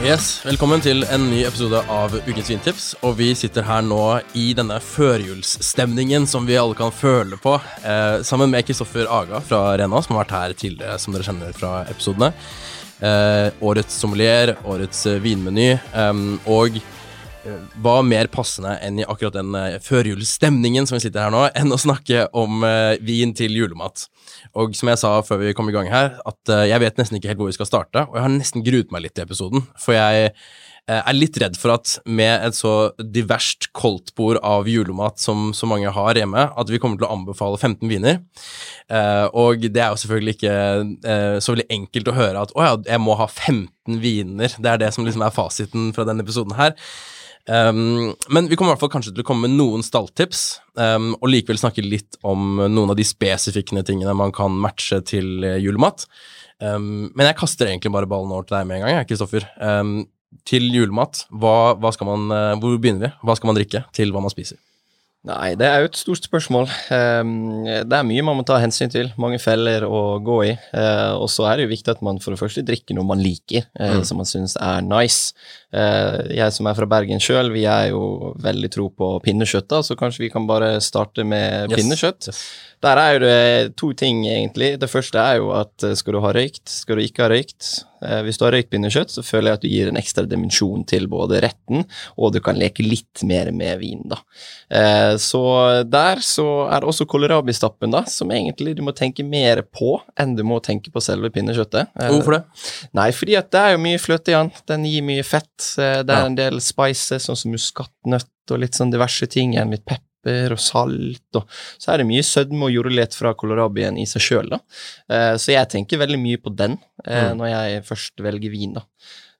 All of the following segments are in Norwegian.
Yes, Velkommen til en ny episode av Ukens vintips. Og vi sitter her nå i denne førjulsstemningen som vi alle kan føle på, eh, sammen med Kristoffer Aga fra Rena, som har vært her tidligere, som dere kjenner fra episodene. Eh, årets sommelier, årets vinmeny, eh, og hva mer passende enn i akkurat den eh, førjulsstemningen som vi sitter her nå, enn å snakke om eh, vin til julemat. Og som jeg sa før vi kom i gang her, at eh, jeg vet nesten ikke helt hvor vi skal starte, og jeg har nesten gruet meg litt til episoden, for jeg eh, er litt redd for at med et så diverst koldtbord av julemat som så mange har hjemme, at vi kommer til å anbefale 15 viner. Eh, og det er jo selvfølgelig ikke eh, så veldig enkelt å høre at å ja, jeg må ha 15 viner. Det er det som liksom er fasiten fra denne episoden her. Um, men vi kommer i hvert fall kanskje til å komme med noen stalltips, um, og likevel snakke litt om noen av de spesifikke tingene man kan matche til eh, julemat. Um, men jeg kaster egentlig bare ballen over til deg med en gang, Kristoffer. til julemat, hva, hva man, uh, hvor begynner vi? Hva skal man drikke til hva man spiser? Nei, det er jo et stort spørsmål. Um, det er mye man må ta hensyn til. Mange feller å gå i. Uh, og så er det jo viktig at man for det første drikker noe man liker, uh, mm. som man syns er nice. Uh, jeg som er fra Bergen sjøl, vi er jo veldig tro på pinnekjøtt, da, så kanskje vi kan bare starte med yes. pinnekjøtt. Yes. Der er jo det to ting, egentlig. Det første er jo at skal du ha røykt, skal du ikke ha røykt. Eh, hvis du har røykbinderkjøtt, så føler jeg at du gir en ekstra dimensjon til både retten, og du kan leke litt mer med vin, da. Eh, så der så er det også kålrabistappen, da, som egentlig du må tenke mer på enn du må tenke på selve pinnekjøttet. Eh, Hvorfor det? Nei, fordi at det er jo mye fløte i den. Den gir mye fett. Det er en del spices, sånn som muskatnøtt og litt sånn diverse ting. Igjen litt pepper pepper og salt, og så er det mye sødme og jordelighet fra kålrabien i seg sjøl. Eh, så jeg tenker veldig mye på den eh, mm. når jeg først velger vin, da.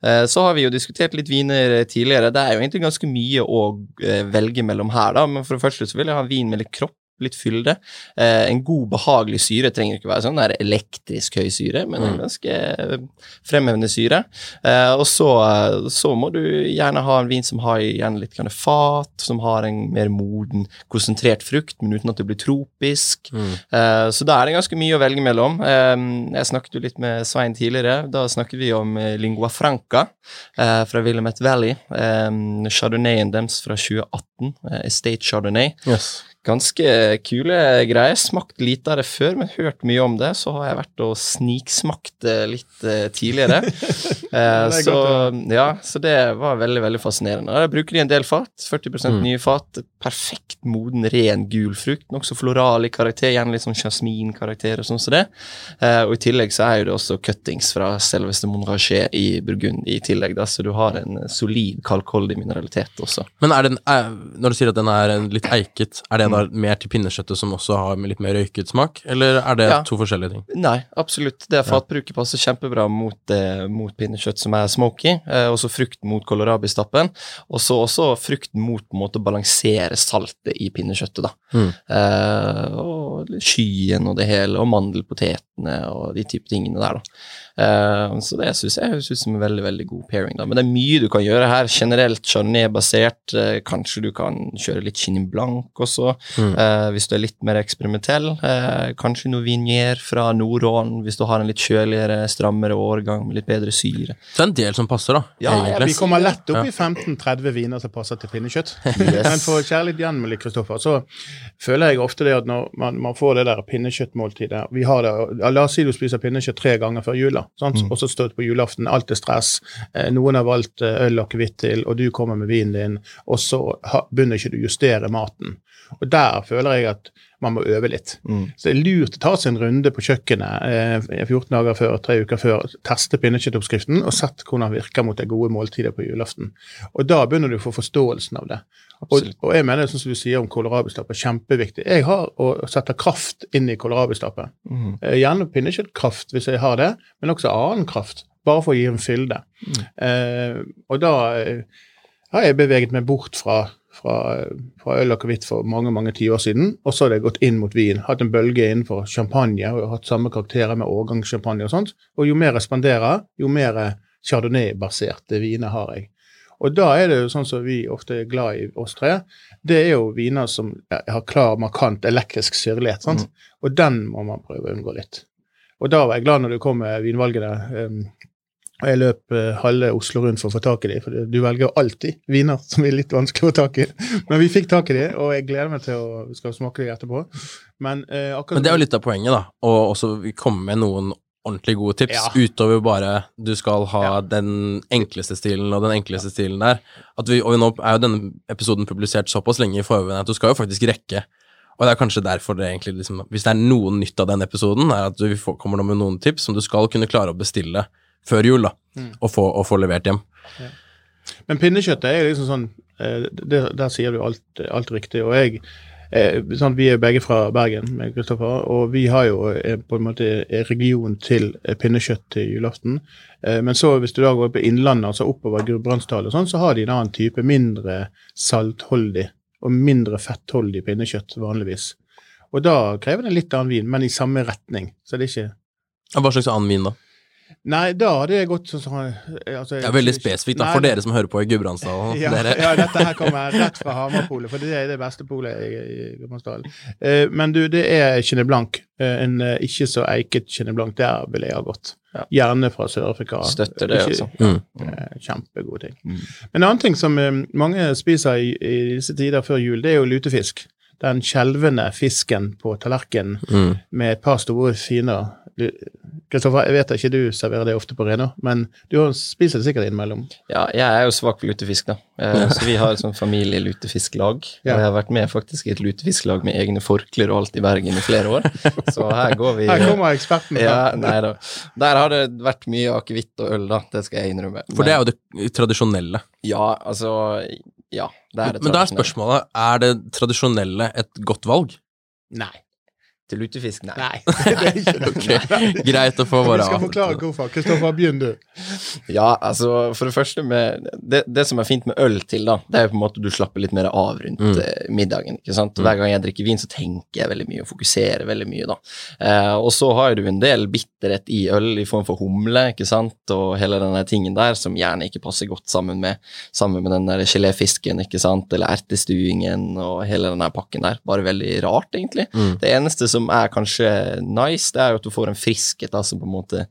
Eh, så har vi jo diskutert litt viner tidligere. Det er jo egentlig ganske mye å velge mellom her, da. Men for det første så vil jeg ha vin med litt kropp litt fylde. Eh, en god, behagelig syre trenger ikke være sånn det er elektrisk høy syre, men en mm. ganske fremhevende syre. Eh, og så, så, må du gjerne ha en vin som har gjerne litt fat, som har en mer moden, konsentrert frukt, men uten at det blir tropisk. Mm. Eh, så da er det ganske mye å velge mellom. Eh, jeg snakket jo litt med Svein tidligere. Da snakket vi om eh, lingua franca eh, fra Willamette Valley. Chardonnayen deres fra 2018, Estate Chardonnay. Yes. Ganske kule greier. Smakt lite av det før, men hørt mye om det. Så har jeg vært og sniksmakt litt uh, tidligere. det så, ja, så det var veldig veldig fascinerende. Jeg bruker de en del fat. 40 mm. nye fat. Perfekt moden, ren gul frukt. Nokså floral i karakter. Gjerne litt sånn jasminkarakter og sånn som det. Uh, og i tillegg så er jo det også cuttings fra selveste monraché i Burgund i tillegg, da, så du har en solid kalkholdig mineralitet også. Men er den, når du sier at den er litt eiket, er det da mer til pinnekjøttet som også har litt mer røyket smak, eller er det ja. to forskjellige ting? Nei, absolutt. Det fatbruket passer kjempebra mot, eh, mot, pinnekjøtt som er smoky, eh, også frukten mot kålrabistappen, og så også frukten mot på en måte å balansere saltet i pinnekjøttet, da. Mm. Eh, og skyen og det hele, og mandelpotetene og de type tingene der, da. Uh, så det syns jeg høres ut som en veldig veldig god pairing. da. Men det er mye du kan gjøre her. Generelt chardonnay-basert. Uh, kanskje du kan kjøre litt chenin blanc også, mm. uh, hvis du er litt mer eksperimentell. kanskje noe vinier fra Nordån, hvis du har en litt kjøligere, strammere årgang med litt bedre syre. Det er en del som passer, da. Ja, ja Vi kommer lett opp i 15-30 viner som passer til pinnekjøtt. Yes. Men for å kjære litt igjen med litt Kristoffer, så føler jeg ofte det at når man, man får det der pinnekjøttmåltidet Vi har det, La oss si du spiser pinnekjøtt tre ganger før jula. Mm. Og så står det på julaften, alt er stress. Eh, noen har valgt eh, øl og akevitt til, og du kommer med vinen din, og så begynner ikke du å justere maten. Og der føler jeg at man må øve litt. Mm. Så det er lurt å ta seg en runde på kjøkkenet eh, 14 dager før, tre uker før, teste pinnekjøttoppskriften og sett hvordan den virker mot det gode måltidet på julaften. Og da begynner du å få forståelsen av det. Og, og, jeg mener, sånn som du sier om kålrabistappe, kjempeviktig. Jeg har å sette kraft inn i kålrabistappe. Mm. Eh, gjerne pinnekjøttkraft hvis jeg har det, men også annen kraft. Bare for å gi en fylde. Mm. Eh, og da eh, har jeg beveget meg bort fra fra, fra øl og akevitt for mange mange tiår siden. Og så har det gått inn mot vin. Hatt en bølge innenfor champagne og hatt samme karakterer med årgangssjampanje og sånt. Og jo mer jeg spanderer, jo mer chardonnay-baserte viner har jeg. Og da er det jo sånn som vi ofte er glad i, oss tre. Det er jo viner som har klar, markant elektrisk syrlighet. sant? Mm. Og den må man prøve å unngå litt. Og da var jeg glad når du kom med vinvalgene. Um, og jeg løp uh, halve Oslo rundt for å få tak i dem, for du velger alltid viner som er litt vanskelig å få tak i. Men vi fikk tak i dem, og jeg gleder meg til å skal smake dem etterpå. Men, eh. Men det er jo litt av poenget, da, å også komme med noen ordentlig gode tips, ja. utover bare du skal ha ja. den enkleste stilen og den enkleste ja. stilen der. Vi, og nå er jo denne episoden publisert såpass lenge i forveien at du skal jo faktisk rekke og det er kanskje derfor det egentlig liksom Hvis det er noe nytt av den episoden, er at du kommer med noen tips som du skal kunne klare å bestille før jul, da, mm. og, få, og, få, levert hjem. Ja. Men pinnekjøttet er liksom sånn eh, det, Der sier du alt, alt riktig. Og jeg eh, sånn, Vi er begge fra Bergen, med Kristoffer, og vi har jo eh, på en måte region til pinnekjøtt til julaften. Men så hvis du da går på Innlandet, altså oppover Gudbrandsdalen, sånn, så har de en annen type, mindre saltholdig og mindre fettholdig pinnekjøtt vanligvis. Og da krever det en litt annen vin, men i samme retning. Så det er ikke Hva slags annen vin, da? Nei, da hadde jeg gått sånn altså, Det er veldig spesifikt, da, for dere som hører på i Gudbrandsdalen. Ja, ja, dette her kommer rett fra Hamarpolet, for det er det beste polet i, i Gudbrandsdalen. Eh, men du, det er Chenet Blanc. Eh, en eh, ikke så eiket Chenet Blanc. Der ville jeg ha gått. Ja. Gjerne fra Sør-Afrika. Støtter det, altså. Mm. Eh, kjempegode ting. Mm. Men en annen ting som eh, mange spiser i, i, disse tider før jul, det er jo lutefisk. Den skjelvende fisken på tallerkenen mm. med et par store, fine Kristoffer, jeg vet ikke du serverer det ofte på Rena, men du spiser det sikkert innimellom? Ja, jeg er jo svak for lutefisk, da. Eh, så vi har et sånn familielutefisklag. Ja. Og jeg har vært med faktisk i et lutefisklag med egne forklær og alt i Bergen i flere år. Så her går vi Her kommer eksperten fra. Ja, nei da. Der har det vært mye akevitt og øl, da. Det skal jeg innrømme. For det er jo det tradisjonelle? Ja, altså Ja, det er det. Men da er spørsmålet, er det tradisjonelle et godt valg? Nei. Til lutefisk? Nei. Nei det er ikke det. okay. Greit å få bare Vi skal forklare hvorfor. Kristoffer, begynn du. Ja, altså, for det første med det, det, som er fint med øl til, da, det er jo på en måte du slapper litt mer av rundt mm. Eh, middagen. ikke sant? Mm. Hver gang jeg drikker vin, så tenker jeg veldig mye og fokuserer veldig mye, da. Eh, og så har du en del bitterhet i øl i form for humle, ikke sant, og hele den tingen der som gjerne ikke passer godt sammen med, sammen med den der geléfisken, ikke sant, eller ertestuingen og hele den pakken der. Bare veldig rart, egentlig. Mm. Det eneste som som er kanskje nice, det er jo at du får en friskhet da, som på en måte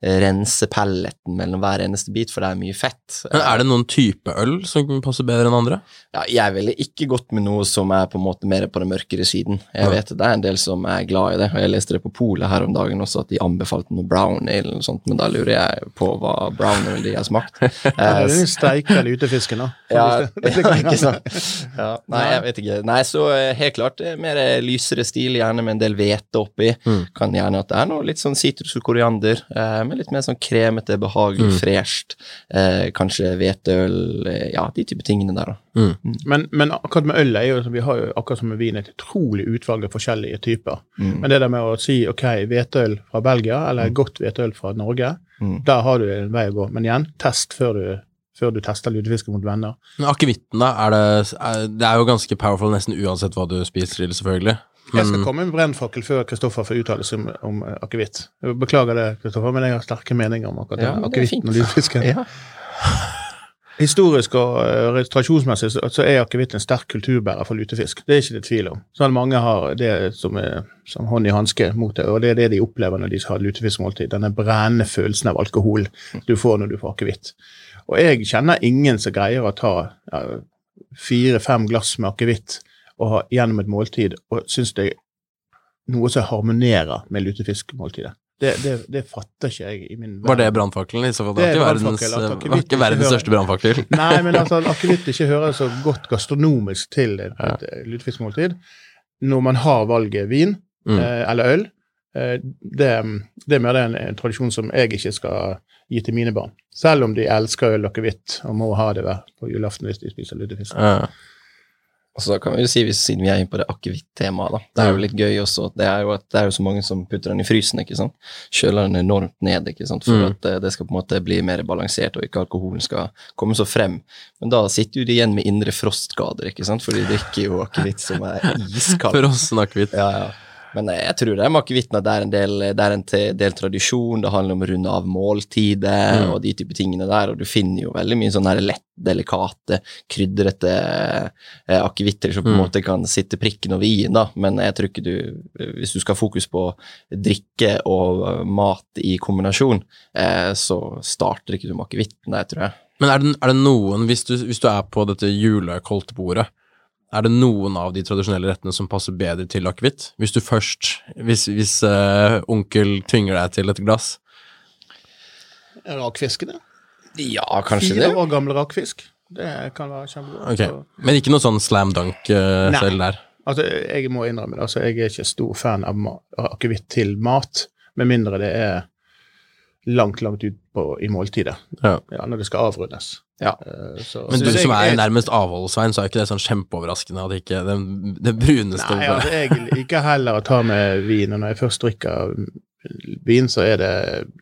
rense pelleten mellom hver eneste bit, for det er mye fett. Men Er det noen type øl som passer bedre enn andre? Ja, jeg ville ikke gått med noe som er på en måte mer på den mørkere siden. Jeg ja. vet Det er en del som er glad i det, og jeg leste det på Polet her om dagen også, at de anbefalte noe brown ale eller noe sånt, men da lurer jeg på hva brown ale de har smakt. den steika lutefisken, da. Ja, ja, ikke sant. Ja, nei, jeg vet ikke. Nei, så eh, helt klart eh, mer lysere stil, gjerne med en del hvete oppi. Mm. Kan gjerne at det er noe litt sånn sitrus og koriander. Eh, med litt mer sånn kremete, behagelig, mm. fresht. Eh, kanskje hvetøl, eh, ja, de type tingene der, da. Mm. mm. Men, men, akkurat med øl er jo, vi har jo akkurat som med vin et utrolig utvalg av forskjellige typer. Mm. Men det der med å si ok, hveteøl fra Belgia eller mm. godt hveteøl fra Norge, mm. der har du en vei å gå. Men igjen, test før du før du tester lutefiske mot venner. Men Akevitten, da? Er det, er, det er jo ganske powerful nesten uansett hva du spiser til, selvfølgelig. Jeg skal komme med brennfakkel før Kristoffer får uttale seg om, om akevitt. Beklager det, Kristoffer, men jeg har sterke meninger om akkurat ja, akevitten og lutefiske. Ja. Historisk og uh, tradisjonsmessig så er akevitt en sterk kulturbærer for lutefisk. Det er ikke det tvil om. Sånn Mange har det som, er, som hånd i hanske mot det, og det er det de opplever når de har lutefiskmåltid. Denne brennende følelsen av alkohol du får når du får akevitt. Og jeg kjenner ingen som greier å ta ja, fire-fem glass med akevitt gjennom et måltid og syns det er noe som harmonerer med lutefiskmåltidet. Det, det, det, fatter ikke jeg i min verden. Var det brannfakkelen? I så fall det verdens, var ikke verdens største brannfakkel. Nei, men altså, akevitt ikke hører så godt gastronomisk til et, et lutefiskmåltid. når man har valget vin Mm. eh, eller øl, eh, det, det er mer det en, en tradisjon som jeg ikke skal gi til mine barn. Selv om de elsker øl og akevitt og må ha det hver på julaften hvis de spiser lutefisk. Ja. Og så kan vi jo si, hvis, siden vi er inne på det akevitt-temaet, da. Det er jo litt gøy også. Det er jo det er jo så mange som putter den i frysen, ikke sant. Kjøler den enormt ned, ikke sant. For Mm. at eh, det skal på en måte bli mer balansert, og ikke alkoholen skal komme så frem. Men da sitter jo de igjen med indre frostskader, ikke sant. For de drikker jo akevitt som er iskald. Frossen akevitt. Ja, ja. Men eh, jeg tror det er ikke vitne at det er en del, det er en del tradisjon, det handler om å runde av måltider Mm. og de type tingene der, og du finner jo veldig mye sånne lett, delikate, krydrete eh, akevitter som på en Mm. måte kan sitte prikken over i-en, da, men jeg tror ikke du Hvis du skal ha fokus på drikke og eh, mat i kombinasjon, eh, så starter ikke du med akevitten der, tror jeg. Men er det, er det noen, hvis du, hvis du er på dette julekoldtbordet, er det noen av de tradisjonelle rettene som passer bedre til akevitt? Hvis du først Hvis, hvis uh, onkel tvinger deg til et glass? Rakfisk, det. Ja, kanskje Fire det. år gammel rakfisk. Det kan være kjempegodt. Okay. Men ikke noe sånn slam dunk uh, selv der? Altså, jeg må innrømme det. Altså, jeg er ikke stor fan av akevitt til mat, med mindre det er langt, langt ut på, i måltidet. Ja. Ja, når det skal avrundes. Ja. Eh, så, Men du som er jeg- nærmest avholdsvein, så er ikke det sånn kjempeoverraskende at ikke den, det bruneste Nei, altså, jeg liker heller å ta med vin, og når jeg først drikker vin, så er det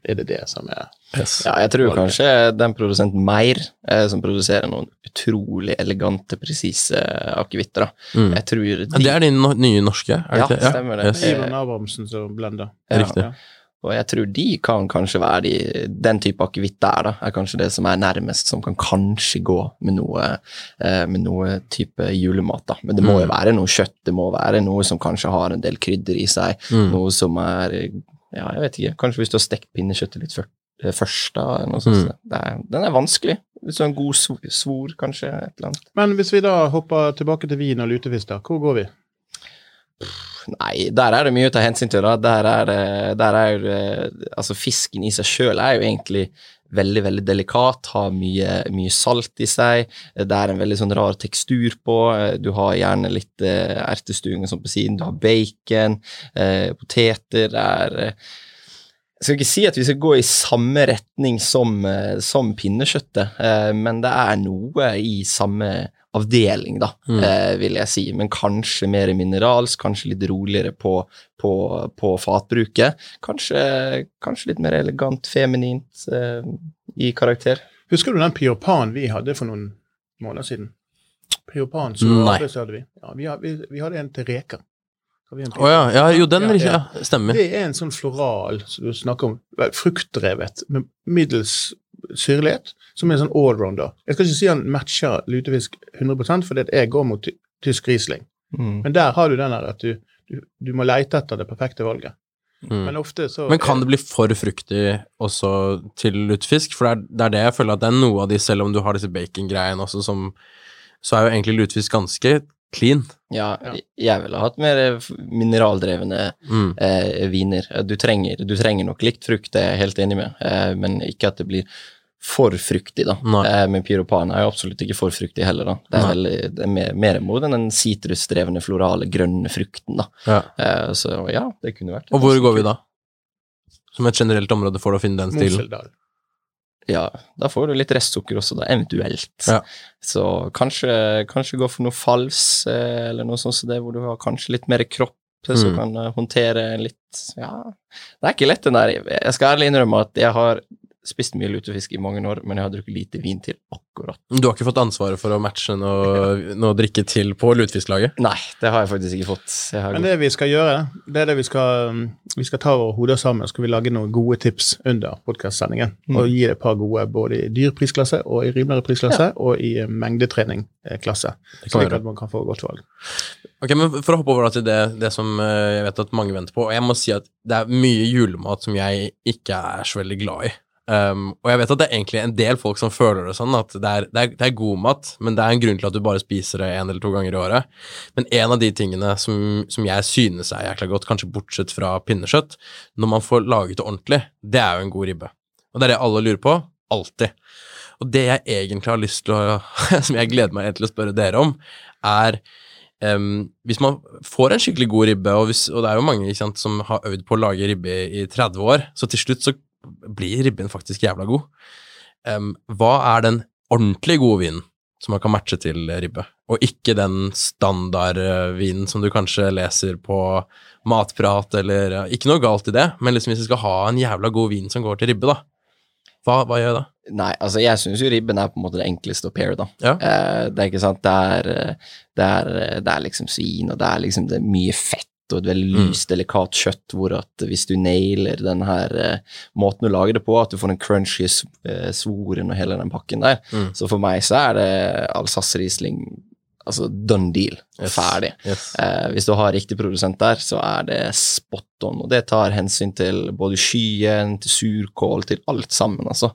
er det, det som er yes. Ja, jeg tror kanskje den produsenten Meir, eh, som produserer noen utrolig elegante, presise akevitter. Mm. Jeg tror de, Men Det er din no nye norske, er det Ja, ikke? stemmer det. Yes. Eh, Ivan Abrahamsen som blender. Ja. Riktig. Ja. Og jeg tror de kan kanskje være de, den type akevitt der, da, er kanskje det som er nærmest, som kan kanskje gå med noe, eh, med noe type julemat, da. Men det må jo Mm. være noe kjøtt, det må være noe som kanskje har en del krydder i seg, Mm. noe som er Ja, jeg vet ikke, kanskje hvis du har stekt pinnekjøttet litt før, eh, først, da, noe sånt. Mm. Det er, den er vanskelig. Sånn en god svor, svor, kanskje, et eller annet. Men hvis vi da hopper tilbake til vin og lutefisk, da, hvor går vi? Nei, der er det mye å ta hensyn til. da. Der er, det- der er det- Altså, fisken i seg sjøl er jo egentlig veldig, veldig delikat, har mye, mye salt i seg. Det er en veldig sånn rar tekstur på. Du har gjerne litt eh, ertestuing på siden. Du har bacon, eh, poteter. Det er eh, Jeg skal ikke si at vi skal gå i samme retning som, eh, som pinnekjøttet, eh, men det er noe i samme avdeling, da, Mm. eh, vil jeg si. Men kanskje mer mineralsk, kanskje litt roligere på, på, på fatbruket. Kanskje, kanskje litt mer elegant, feminint i karakter. Husker du den Piopan vi hadde for noen måneder siden? Piopan så Nei. hadde vi. Ja, vi, vi, vi hadde en til reker. Å ja, ja, jo, den Ja, Stemmer. Det er en sånn floral som du snakker om, fruktdrevet, med middels syrlighet, som er en sånn allrounder. Jeg skal ikke si han matcher lutefisk 100 for det jeg går mot tysk Riesling. Men der har du den der at du, du, du må leite etter det perfekte valget. Mm. Men ofte så Men kan det bli for fruktig også til lutefisk? For det er, det er det jeg føler at det er noe av de, selv om du har disse bacon-greiene også, som Så er jo egentlig lutefisk ganske clean. Ja, jeg ville hatt mer eh, mineraldrevne Mm. eh, viner. Du trenger, du trenger nok likt frukt, det er jeg helt enig med, eh, men ikke at det blir for fruktig, da. Eh, men pyropan er jo absolutt ikke for fruktig heller, da. Det er, veldig, det er mer, mer mot den sitrusdrevne, florale, grønne frukten, da. Ja. Eh, så ja, det kunne vært Og hvor går vi da? Som et generelt område for å finne den stilen? Moseldal. Ja, da får du litt restsukker også, da, eventuelt. Ja. Så kanskje, kanskje gå for noe fals, eh, eller noe sånt som det, hvor du har kanskje litt mer kropp eh, som Mm. kan eh, håndtere litt Ja, det er ikke lett, den der. Jeg skal ærlig innrømme at jeg har spist mye lutefisk i mange år, men jeg har drukket lite vin til akkurat. Du har ikke fått ansvaret for å matche noe, noe drikke til på lutefisklaget? Nei, det har jeg faktisk ikke fått. Jeg har Men det vi skal gjøre, det er det vi skal Vi skal ta våre hoder sammen, skal vi lage noen gode tips under podkastsendingen. Mm. Og gi det et par gode både i dyr prisklasse og i rimeligere prisklasse og i eh, mengdetreningklasse. Det Slik at man kan få godt valg. Ok, men For å hoppe over til det, det som eh, jeg vet at mange venter på, og jeg må si at det er mye julemat som jeg ikke er så veldig glad i. Um, og jeg vet at det er egentlig en del folk som føler det sånn, at det er, det, er, det er god mat, men det er en grunn til at du bare spiser det en eller to ganger i året. Men en av de tingene som, som jeg synes er jækla godt, kanskje bortsett fra pinnekjøtt, når man får laget det ordentlig, det er jo en god ribbe. Og det er det alle lurer på. Alltid. Og det jeg egentlig har lyst til å Som jeg gleder meg til å spørre dere om, er Um, hvis man får en skikkelig god ribbe, og, hvis, og det er jo mange sant, som har øvd på å lage ribbe i, i 30 år, så til slutt så blir ribben faktisk jævla god. Um, hva er den ordentlig gode vinen som man kan matche til ribbe, og ikke den standardvinen som du kanskje leser på matprat, eller Ikke noe galt i det, men liksom hvis vi skal ha en jævla god vin som går til ribbe, da, hva, hva gjør jeg da? Nei, altså jeg syns jo ribben er på en måte det enkleste å pair, da. Ja. Eh, det er ikke sant, det er, det er, det er liksom svin, og det er liksom det er mye fett og et veldig Mm. lyst, delikat kjøtt, hvor at hvis du nailer den her eh, måten du lager det på, at du får den crunchy eh, svoren og hele den pakken der, Mm. så for meg så er det Alsace Riesling altså done deal. Yes. Ferdig. Yes. Eh, hvis du har riktig produsent der, så er det spot on, og det tar hensyn til både skyen, til surkål, til alt sammen, altså.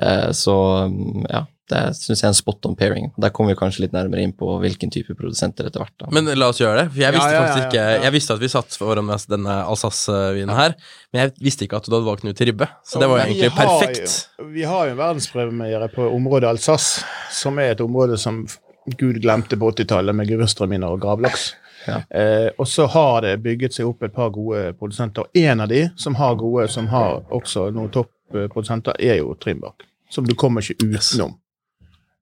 Eh, så mm, ja, det syns jeg er en spot on pairing. Der kommer vi kanskje litt nærmere inn på hvilken type produsenter etter hvert. da. Men la oss gjøre det. For jeg visste ja, ja, faktisk ikke ja. Jeg visste at vi satt foran denne Alsace-vinen her, men jeg visste ikke at du hadde valgt den ut til ribbe. Så det var jo egentlig har perfekt. Vi har jo en verdenspremiere på området Alsace, som er et område som Gud glemte på 80-tallet med gevirstraminer og gravlaks. Ja. Eh, og så har det bygget seg opp et par gode produsenter. Og en av de som har gode, som har også noen toppprodusenter, er jo Trimbak. Som du kommer ikke utenom.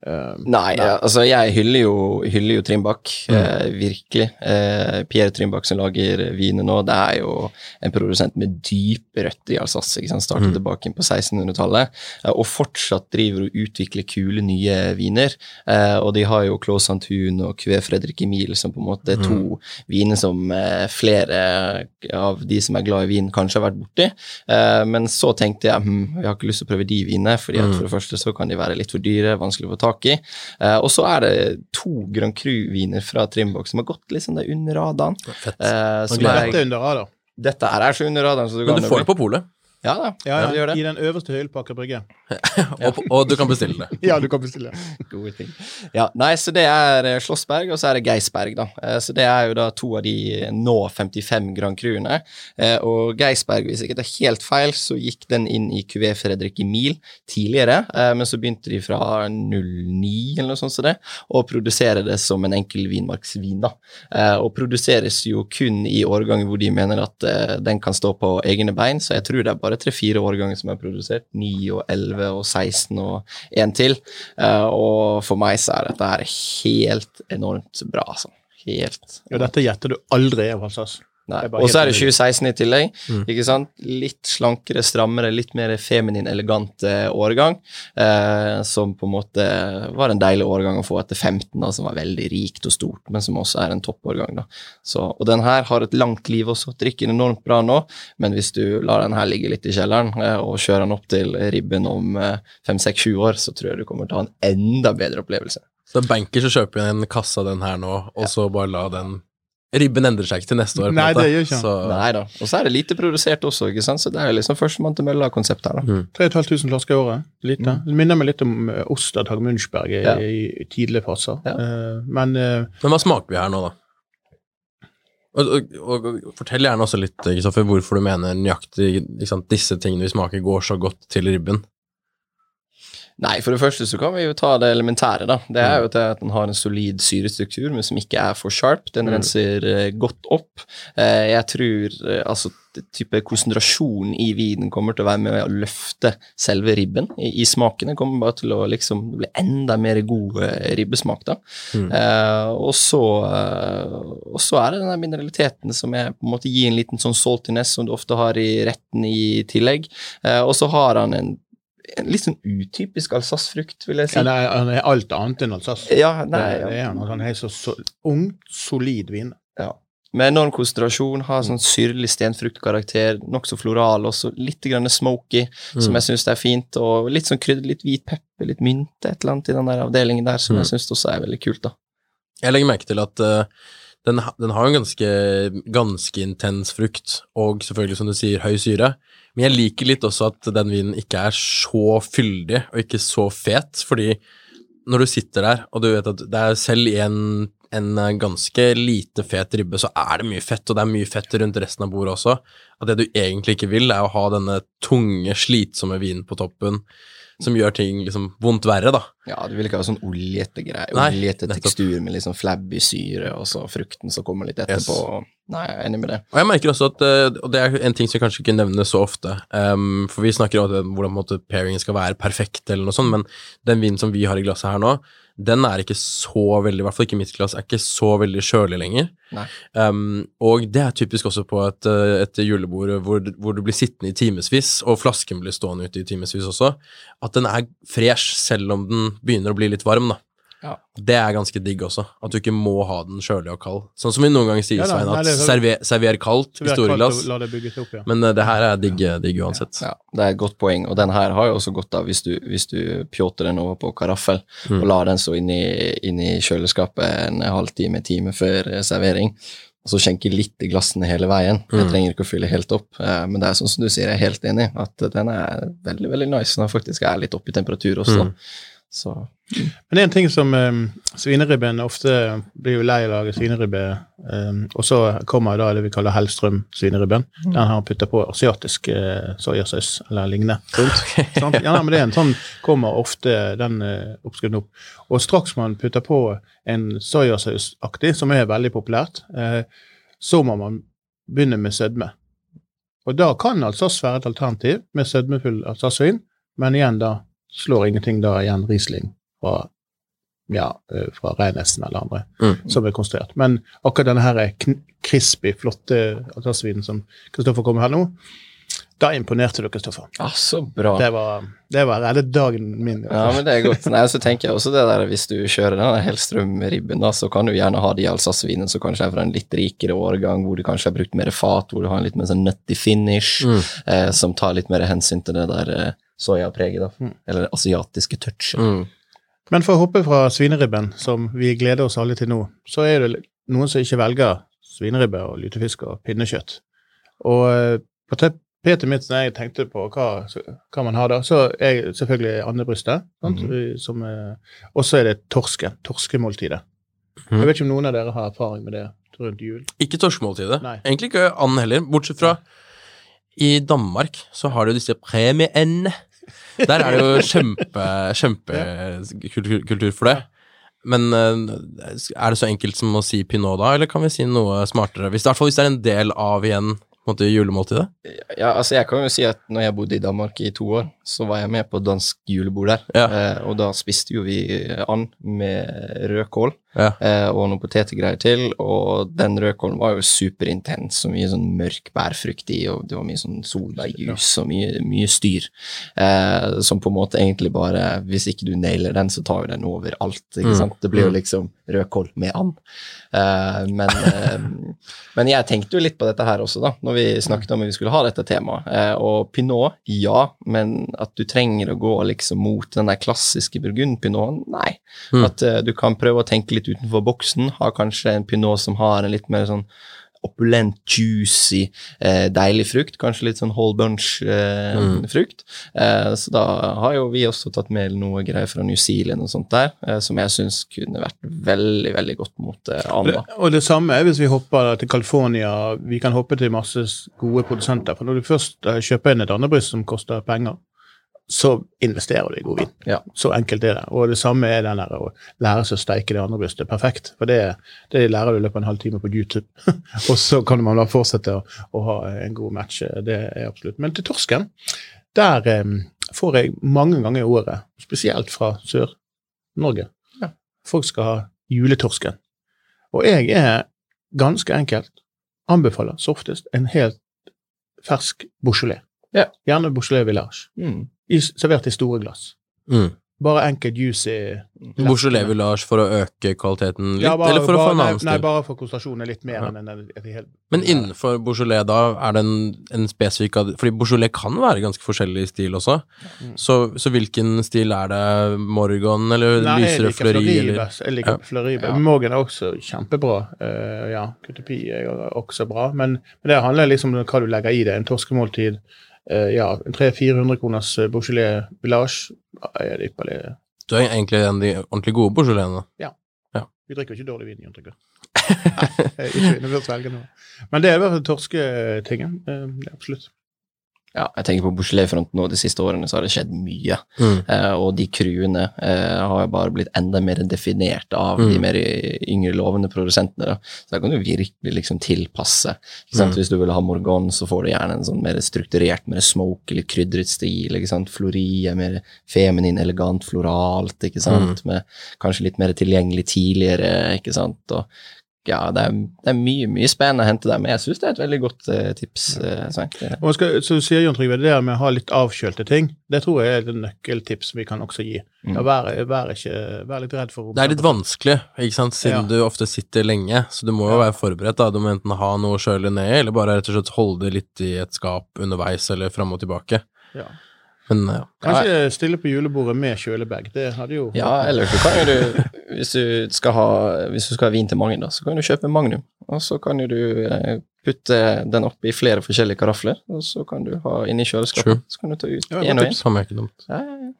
Eh, Nei, ja, altså jeg hyller jo, hyller jo Trimbak, Mm. eh, virkelig. Eh, Pierre Trimbak som lager viner nå, det er jo en produsent med dype røtter i Alsace. ikke sant? Startet Mm. tilbake på 1600-tallet, eh, og fortsatt driver og utvikler kule nye viner. Eh, og de har jo Claus Santun og Cue Fredrik Emil som på en måte er to viner som eh, flere av de som er glad i vin, kanskje har vært borti. Eh, men så tenkte jeg hm, jeg har ikke lyst til å prøve de vinene, fordi at Mm. for det første så kan de være litt for dyre, vanskelig å få tak i. Eh, og så er det to Grand Cru-viner fra Trimbok som har gått litt sånn der under radaren. Fett. Eh, som dette er, er under radaren. dette er så under radaren. Så du Men du får det på polet, Ja da, Ja, ja, ja. I den øverste hyllen Brygge. og, og du kan bestille det. Ja, du kan bestille. det. Gode ting. Ja, nei, så det er eh, Slåssberg, og så er det Geisberg, da. Eh, Så det er jo da to av de nå 55 Grand Cruene. Eh, Og Geisberg, hvis jeg ikke tar helt feil, så gikk den inn i QV Fredrik Emil tidligere, eh, men så begynte de fra 09 eller noe sånt som det, og produsere det som en enkel vinmarksvin, da. Eh, Og produseres jo kun i årganger hvor de mener at eh, den kan stå på egne bein, så jeg tror det er bare tre-fire årganger som er produsert. 9 og 11 og 16 og en til. Eh, og for meg så er dette helt enormt bra, altså. Helt. Ja, dette gjetter du aldri er Alsace. Det Og så er det 2016 i tillegg. Mm. ikke sant? Litt slankere, strammere, litt mer feminin, elegant eh, årgang. Eh, som på en måte var en deilig årgang å få etter 15, da, som var veldig rikt og stort, men som også er en toppårgang. da. Så, og den her har et langt liv også, drikker enormt bra nå, men hvis du lar den her ligge litt i kjelleren eh, og kjører den opp til ribben om eh, fem, seks, sju år, så tror jeg du kommer til å ha en enda bedre opplevelse. Så banker som kjøper en kasse av den her nå, og så bare la den Ribben endrer seg ikke til neste år. på Nei, måte. det gjør ikke. Så, Nei da. Og så er det lite produsert også, ikke sant? så det er liksom førstemann til mølla-konsept her, da. 3500 flasker i året. Lite. Det minner meg litt om ost av Tag Munchberg i, Ja. i tidlige faser. Ja. Uh, men uh, Men hva smaker vi her nå, da? Og, og, og, og Fortell gjerne også litt Kristoffer, hvorfor du mener nøyaktig sant, disse tingene vi smaker, går så godt til ribben. Nei, for det første så kan vi jo ta det elementære, da. Det er jo det at den har en solid syrestruktur, men som ikke er for sharp. Den Mm. renser eh, godt opp. Eh, jeg tror eh, altså type konsentrasjon i vinen kommer til å være med å løfte selve ribben i, i. Den kommer bare til å liksom bli enda mer god ribbesmak, da. Mm. Eh, og, så, og så er det den der mineraliteten som er, på en måte gir en liten sånn saltiness som du ofte har i retten i tillegg. Eh, og så har han en, en litt sånn utypisk alsassfrukt, vil jeg si. ja, nei, han er alt annet enn Alsace. Ja, nei, det, det er noe han. Altså, er så, så ung, solid vin. ja. Med enorm konsentrasjon, har sånn syrlig stenfruktkarakter, nokså floral, også litt grann smoky, som Mm. jeg syns er fint, og litt sånn krydder, litt hvit pepper, litt mynte, et eller annet i den der avdelingen der, som Mm. jeg syns også er veldig kult, da. Jeg legger merke til at eh, den, den har en ganske, ganske intens frukt, og selvfølgelig, som du sier, høy syre. Men jeg liker litt også at den vinen ikke er så fyldig og ikke så fet, fordi når du sitter der, og du vet at det er selv i en, en ganske lite fet ribbe, så er det mye fett, og det er mye fett rundt resten av bordet også. At det du egentlig ikke vil, er å ha denne tunge, slitsomme vinen på toppen, som gjør ting liksom vondt verre, da. Ja, du vil ikke ha sånn oljete greier, oljete tekstur med liksom flabby syre, og så frukten som kommer litt etterpå. Nei, jeg er enig med det. Og jeg merker også at, eh, og det er en ting som jeg kanskje ikke nevner så ofte, um, for vi snakker om at hvordan pairingen skal være perfekt, eller noe sånt, men den vinen som vi har i glasset her nå, den er ikke så veldig, i hvert fall ikke mitt glass, er ikke så veldig kjølig lenger. Um, og det er typisk også på et, eh, et julebord hvor, hvor du blir sittende i timevis, og flasken blir stående ute i timevis også, at den er fresh selv om den begynner å bli litt varm, da. Ja. Det er ganske digg også, at du ikke må ha den kjølig og kald. Sånn som vi noen ganger sier, Ja Svein, at er server, server kaldt i store glass. opp, ja. Men uh, det her er digg, digg uansett. Ja, det er et godt poeng, og den her har jo også godt av hvis du, hvis du pjåter den over på karaffel Mm. og lar den stå inni, inni kjøleskapet en halvtime, time før eh, servering. Og så skjenke litt i glassene hele veien. Jeg Mm. trenger ikke å fylle helt opp, eh, men det er sånn som du sier, jeg er helt enig, at den er veldig, veldig nice. Den faktisk er litt oppe i temperatur også. Mm. Så Men en ting som um, svineribben ofte blir jo lei av å lage svineribbe, um, og så kommer da det vi kaller Hellstrøm svineribben. Den har putta på asiatisk uh, soyasaus eller lignende. rundt, sant? Ja, men det er en sånn kommer ofte den uh, oppskriften opp. Og straks man putter på en soyasausaktig, som er veldig populært, uh, så må man begynne med sødme. Og da kan altså være et alternativ med sødmefull Alsace-vin, men igjen da slår ingenting da igjen Riesling fra ja, eh, fra Reinessen eller andre Mm. som er konstruert. Men akkurat denne her crispy, flotte Alsace-vinen som Kristoffer kom med her nå, da imponerte du, Kristoffer. Ah, så bra. Det var, det var dagen min. Ja, men det er godt. Nei, så tenker jeg også det der, Hvis du kjører den Hellstrøm-ribben, så kan du gjerne ha de Alsace-vinene som kanskje er fra en litt rikere årgang, hvor du kanskje har brukt mer fat, hvor du har en litt mer sånn nutty finish, Mm. eh, som tar litt mer hensyn til det der eh, soyapreget, da. Mm. Eller asiatiske touchet. Mm. Men for å hoppe fra svineribben, som vi gleder oss alle til nå, så er det noen som ikke velger svineribbe og lutefisk og pinnekjøtt. Og eh, på tapetet mitt når jeg tenkte på hva, hva man har da, så er selvfølgelig andebrystet. Mm -hmm. Eh, Og så er det torsken. Torskemåltidet. Mm. Jeg vet ikke om noen av dere har erfaring med det rundt jul. Ikke torskemåltidet. Nei. Egentlig ikke and heller, bortsett fra i Danmark så har du disse premieendene. Der er det jo kjempe, kjempekultur for det. Men eh, er det så enkelt som å si pinot da, eller kan vi si noe smartere? Hvis, I hvert fall hvis det er en del av igjen på en måte, julemåltidet. Ja, altså Jeg kan jo si at når jeg bodde i Danmark i to år, så var jeg med på dansk julebord der. Ja. Eh, og da spiste jo vi and med rødkål Ja. eh, og noen potetgreier til. Og den rødkålen var jo superintens, og mye sånn mørk bærfrukt i, og det var mye sånn solbærjus og mye, mye styr. Eh, som på en måte egentlig bare Hvis ikke du nailer den, så tar jo den over alt. ikke Mm. sant? Det blir jo Mm. liksom rødkål med and. Eh, men, eh, men jeg tenkte jo litt på dette her også, da, når vi snakket om at vi skulle ha dette temaet. Eh, og pinot, ja, men at du trenger å gå liksom mot den der klassiske burgund-pinoten, nei. Mm. At uh, du kan prøve å tenke litt utenfor boksen, ha kanskje en pinot som har en litt mer sånn opulent, juicy, eh, deilig frukt. Kanskje litt sånn whole bunch-frukt. Eh, så da har jo vi også tatt med noe greier fra New Zealand og sånt der, eh, som jeg syns kunne vært veldig, veldig godt mot eh, Og det, anda. og det samme er hvis vi hopper til California. Vi kan hoppe til masse gode produsenter. For når du først eh, kjøper inn et andebryst som koster penger, så investerer du i god vin. Ja. Så enkelt er det. Og det samme er den der å lære seg å steike det andre brystet perfekt. For det, det lærer du i løpet av en halvtime på YouTube. og så kan man da fortsette å, å ha en god match. Det er absolutt. Men til torsken, der eh, får jeg mange ganger i året, spesielt fra Sør-Norge, Ja. folk skal ha juletorsken. Og jeg er ganske enkelt anbefaler så oftest en helt fersk Beaujolais. Ja. Gjerne Beaujolais Village. Mm. Servert i store glass. Mm. Bare enkelt juicy. Beaujolais Village for å øke kvaliteten litt, Ja, bare- eller for å få en annen annen Nei, stil? bare for konsentrasjonen litt mer Ja. enn en, en, en hel Men innenfor Beaujolais da, er det en, en spesifikk Fordi Beaujolais kan være ganske forskjellig stil også. Mm. Så, så hvilken stil er det? Morgan eller Nei, lysere? Fleury Jeg liker Ja. Fleury. Ja. Morgan er også kjempebra. Uh, ja, Kutepi er også bra. Men, men det handler liksom om hva du legger i det. En torskemåltid. Eh, ja, en 300-400 kroners eh, Beaujolais Village er det ypperlig. Du er egentlig en av de ordentlig gode Beaujolaisene. Vi drikker ikke dårlig vin i Jon Trygve. Nei, ikke. Men det er i hvert fall torsketingen. eh, absolutt. Ja, jeg tenker på Bouchelet-fronten nå de siste årene, så har det skjedd mye. Mm. Eh, og de crewene eh, har bare blitt enda mer definert av de Mm. mer yngre lovende produsentene. Da. Så da kan du virkelig liksom tilpasse. Mm. Hvis du vil ha Morgon, så får du gjerne en sånn mer strukturert, mer smoke eller krydret stil. ikke sant? Flori er mer feminin, elegant, floralt, ikke sant? Mm. med kanskje litt mer tilgjengelig tidligere, ikke sant. Og ja, det er, det er mye mye spennende å hente der, men jeg syns det er et veldig godt uh, tips. Uh. Og skal, så sier Jon Trygve, det der med å ha litt avkjølte ting, det tror jeg er et nøkkeltips vi kan også gi. Mm. Ja, vær, vær, ikke, vær litt redd for å Det er litt vanskelig, ikke sant, siden Ja. du ofte sitter lenge, så du må jo Ja. være forberedt. da, Du må enten ha noe å kjøle ned i, eller bare rett og slett holde det litt i et skap underveis, eller fram og tilbake. Ja. Men ja. Kanskje stille på julebordet med kjølebag. Det hadde jo Ja, eller så kan jo du, hvis du skal ha, hvis du skal ha vin til mange, da, så kan du kjøpe Magnum. Og så kan jo du eh, putte den opp i flere forskjellige karafler, og så kan du ha inni kjøleskapet. True. Så kan du ta ut én og én.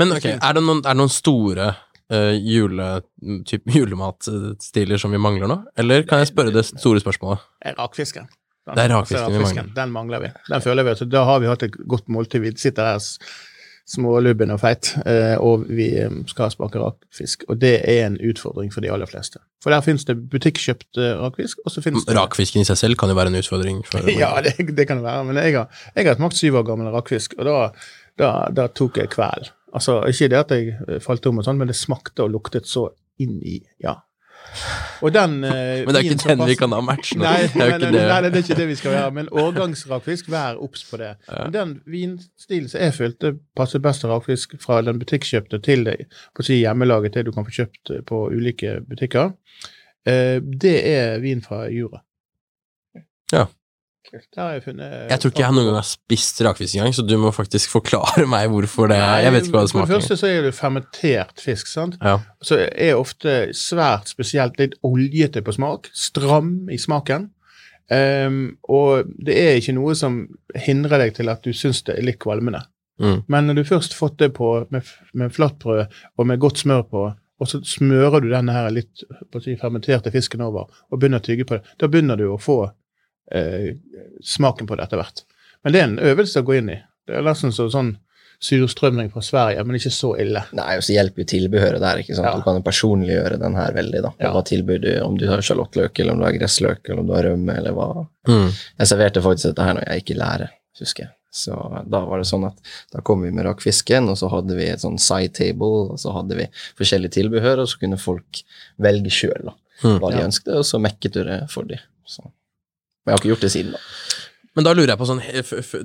Men ok, er det noen, er det noen store uh, jule, julematstiler som vi mangler nå? Eller kan jeg spørre det store spørsmålet? er rakfisken. Den, Det er rakfisken vi mangler. Den mangler vi. Den føler vi at da har vi hatt et godt måltid. Vi sitter her smålubben og feit, eh, og vi eh, skal smake rakfisk. Og det er en utfordring for de aller fleste. For der finnes det butikkjøpt eh, rakfisk, og så finnes det Rakfisken i seg selv kan jo være en utfordring. For, Ja, det, det kan det være. Men jeg har, jeg har smakt syv år gammel rakfisk, og da, da, da tok jeg kveld. Altså, ikke det at jeg falt om og sånn, men det smakte og luktet så inn i Ja. Og den eh, Men det er ikke den vi kan ha match nå. Nei, det nei, nei, det. nei, det er ikke det vi skal gjøre. Men årgangsrakfisk, vær obs på det. Men den vinstilen som jeg følte passer best til rakfisk fra den butikkjøpte til det på å si hjemmelaget, det du kan få kjøpt på ulike butikker, eh, det er vin fra Jura. Ja. Der har jeg funnet Jeg tror ikke jeg noen gang har spist rakfisk engang, så du må faktisk forklare meg hvorfor det er. Jeg vet ikke hva det smaker. For det første så er det fermentert fisk, sant. Ja. Så er ofte svært spesielt litt oljete på smak. Stram i smaken. Um, og det er ikke noe som hindrer deg til at du syns det er litt kvalmende. Mm. Men når du først fått det på med, med flatbrød og med godt smør på, og så smører du denne her litt si, fermenterte fisken over og begynner å tygge på det, da begynner du å få eh, smaken på det etter hvert. Men det er en øvelse å gå inn i. Det er nesten så, sånn surstrømning fra Sverige, men ikke så ille. Nei, og så hjelper jo tilbehøret der. ikke sant? Ja. Du kan jo personliggjøre den her veldig. da. Ja. Hva tilbyr du, Om du har sjalottløk, eller om du har gressløk, eller om du har rømme, eller hva. Mm. Jeg serverte faktisk dette her når jeg gikk i lære, husker jeg. Så da var det sånn at da kom vi med rakfisken, og så hadde vi et sånn side table, og så hadde vi forskjellige tilbehør, og så kunne folk velge sjøl Mm. hva de Ja. ønsket, og så mekket du det for dem. Så. Men jeg har ikke gjort det siden, da. Men da lurer jeg på sånn,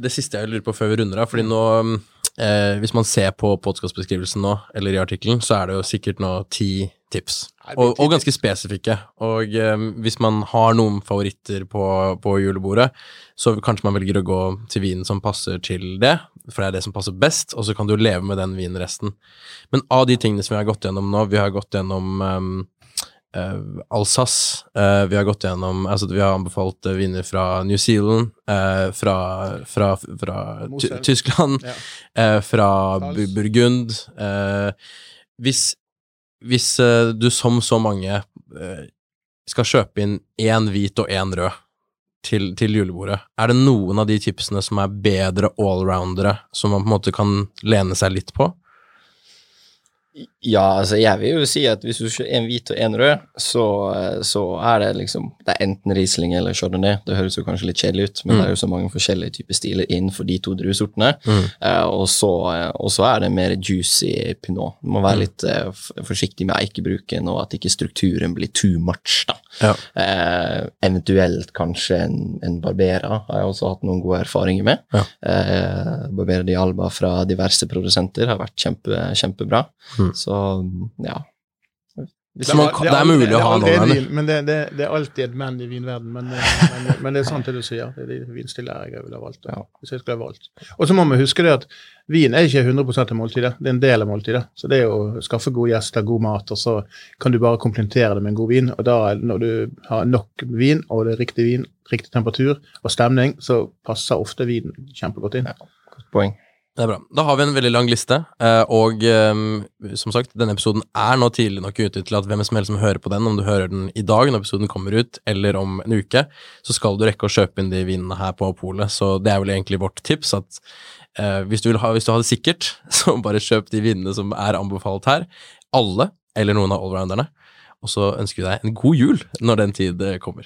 det siste jeg lurer på før vi runder av, fordi nå eh, Hvis man ser på podkastbeskrivelsen nå, eller i artikkelen, så er det jo sikkert nå ti tips. Og, og ganske spesifikke. Og eh, hvis man har noen favoritter på, på julebordet, så kanskje man velger å gå til vinen som passer til det, for det er det som passer best, og så kan du leve med den vinen resten. Men av de tingene som vi har gått gjennom nå, vi har gått gjennom um, Alsace, Uh, vi har gått gjennom Altså, vi har anbefalt uh, viner fra New Zealand, eh, fra, fra, fra Tyskland, Ja. eh, fra Pfalz. Burgund. Eh, hvis hvis eh, du som så mange eh, skal kjøpe inn én hvit og én rød til, til julebordet, er det noen av de tipsene som er bedre allroundere, som man på en måte kan lene seg litt på? Ja, altså jeg vil jo si at hvis du kjører en hvit og en rød, så, så er det liksom Det er enten Riesling eller Chardonnay. Det høres jo kanskje litt kjedelig ut, men Mm. det er jo så mange forskjellige typer stiler innenfor de to druesortene. Mm. Eh, og, så, eh, og så er det mer juicy pinot. Du må være Mm. litt eh, forsiktig med eikebruken, og at ikke strukturen blir too much. da. Ja. Eh, eventuelt kanskje en, en Barbera har jeg også hatt noen gode erfaringer med. Ja. Eh, Barbera di Alba fra diverse produsenter har vært kjempe, kjempebra. Mm. Så ja. Hvis Så man det er mulig å ha noe noen, vin, Men det, det, det er alltid et men i vinverden. Men, eh, men, men det er sant det du sier. Det er de vinstiller jeg ville ha valgt. Ja. Hvis jeg skulle ha valgt. Og så må vi huske det at vin er ikke 100 av måltidet. Det er en del av måltidet. Så det er å skaffe gode gjester, god mat, og så kan du bare komplementere det med en god vin. Og da, når du har nok vin, og det er riktig vin, riktig temperatur og stemning, så passer ofte vinen kjempegodt inn. Ja. Godt poeng. Det er bra. Da har vi en veldig lang liste, eh, og um, som sagt, denne episoden er nå tidlig nok ute til at hvem som helst som hører på den, om du hører den i dag når episoden kommer ut, eller om en uke, så skal du rekke å kjøpe inn de vinene her på polet. Så det er vel egentlig vårt tips, at uh, hvis, du ha, hvis, du har det sikkert, så bare kjøp de vinene som er anbefalt her. Alle, eller noen av allrounderne. Og så ønsker vi deg en god jul når den tid kommer.